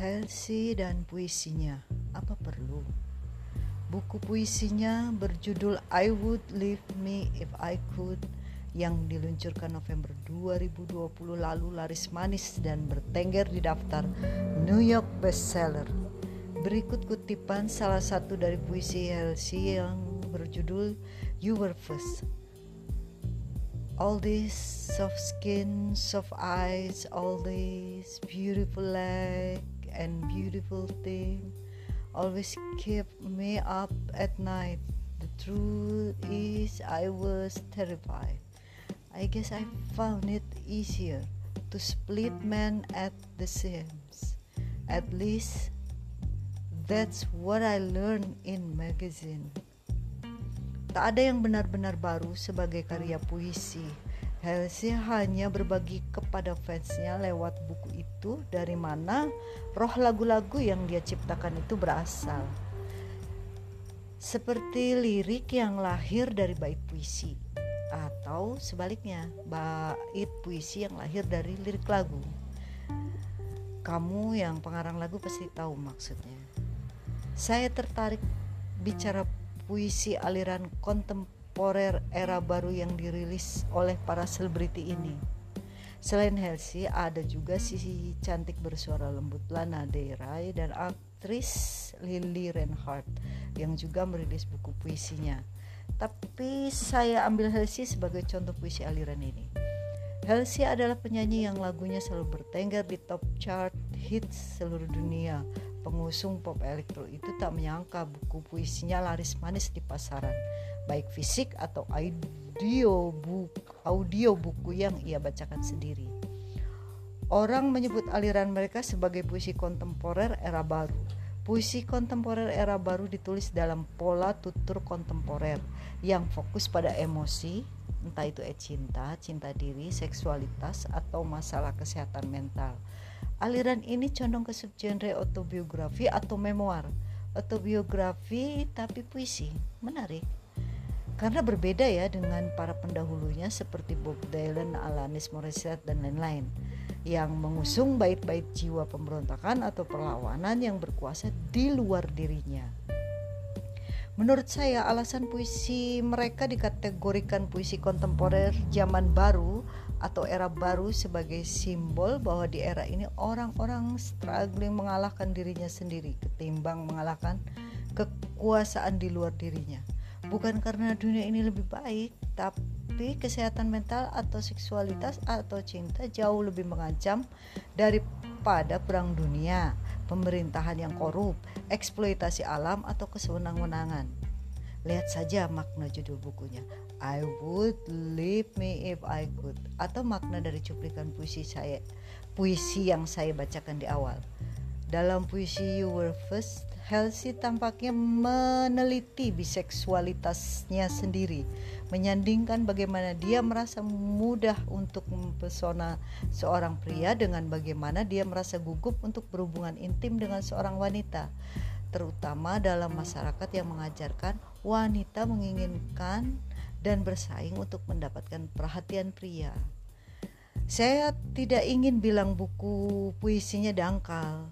Halsey dan puisinya, apa perlu? Buku puisinya berjudul I Would Leave Me If I Could yang diluncurkan November 2020 lalu laris manis dan bertengger di daftar New York bestseller. Berikut kutipan salah satu dari puisi Halsey yang berjudul You Were First. all these soft skin, soft eyes, all these beautiful leg and beautiful thing always keep me up at night. The truth is I was terrified. I guess I found it easier to split men at the seams. At least that's what I learned in magazine. Tak ada yang benar-benar baru sebagai karya puisi. Halsey hanya berbagi kepada fansnya lewat buku itu dari mana roh lagu-lagu yang dia ciptakan itu berasal. Seperti lirik yang lahir dari bait puisi atau sebaliknya bait puisi yang lahir dari lirik lagu. Kamu yang pengarang lagu pasti tahu maksudnya. Saya tertarik bicara puisi aliran kontemporer era baru yang dirilis oleh para selebriti ini. Selain Halsey, ada juga sisi cantik bersuara lembut Lana Del Rey dan aktris Lily Reinhardt yang juga merilis buku puisinya. Tapi saya ambil Halsey sebagai contoh puisi aliran ini. Halsey adalah penyanyi yang lagunya selalu bertengger di top chart hits seluruh dunia pengusung pop elektro itu tak menyangka buku puisinya laris manis di pasaran, baik fisik atau audio buku, audio buku yang ia bacakan sendiri. Orang menyebut aliran mereka sebagai puisi kontemporer era baru. Puisi kontemporer era baru ditulis dalam pola tutur kontemporer yang fokus pada emosi, entah itu e cinta, cinta diri, seksualitas, atau masalah kesehatan mental Aliran ini condong ke subgenre autobiografi atau memoir. Autobiografi tapi puisi. Menarik. Karena berbeda ya dengan para pendahulunya seperti Bob Dylan, Alanis Morissette dan lain-lain yang mengusung bait-bait jiwa pemberontakan atau perlawanan yang berkuasa di luar dirinya. Menurut saya alasan puisi mereka dikategorikan puisi kontemporer zaman baru atau era baru sebagai simbol bahwa di era ini orang-orang struggling mengalahkan dirinya sendiri ketimbang mengalahkan kekuasaan di luar dirinya. Bukan karena dunia ini lebih baik, tapi kesehatan mental atau seksualitas atau cinta jauh lebih mengancam daripada perang dunia, pemerintahan yang korup, eksploitasi alam atau kesewenang-wenangan. Lihat saja makna judul bukunya. I would leave me if I could atau makna dari cuplikan puisi saya puisi yang saya bacakan di awal. Dalam puisi You Were First, Halsey tampaknya meneliti biseksualitasnya sendiri, menyandingkan bagaimana dia merasa mudah untuk mempesona seorang pria dengan bagaimana dia merasa gugup untuk berhubungan intim dengan seorang wanita terutama dalam masyarakat yang mengajarkan wanita menginginkan dan bersaing untuk mendapatkan perhatian pria. Saya tidak ingin bilang buku puisinya dangkal,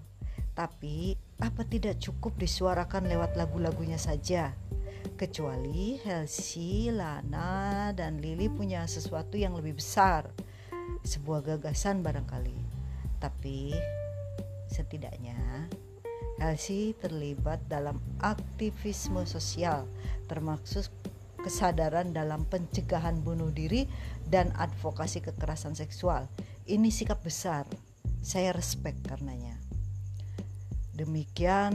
tapi apa tidak cukup disuarakan lewat lagu-lagunya saja? Kecuali Halsey, Lana, dan Lily punya sesuatu yang lebih besar, sebuah gagasan barangkali. Tapi setidaknya Elsie terlibat dalam aktivisme sosial termasuk kesadaran dalam pencegahan bunuh diri dan advokasi kekerasan seksual. Ini sikap besar. Saya respect karenanya. Demikian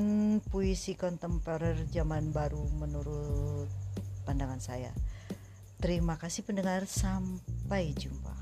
puisi kontemporer zaman baru menurut pandangan saya. Terima kasih pendengar, sampai jumpa.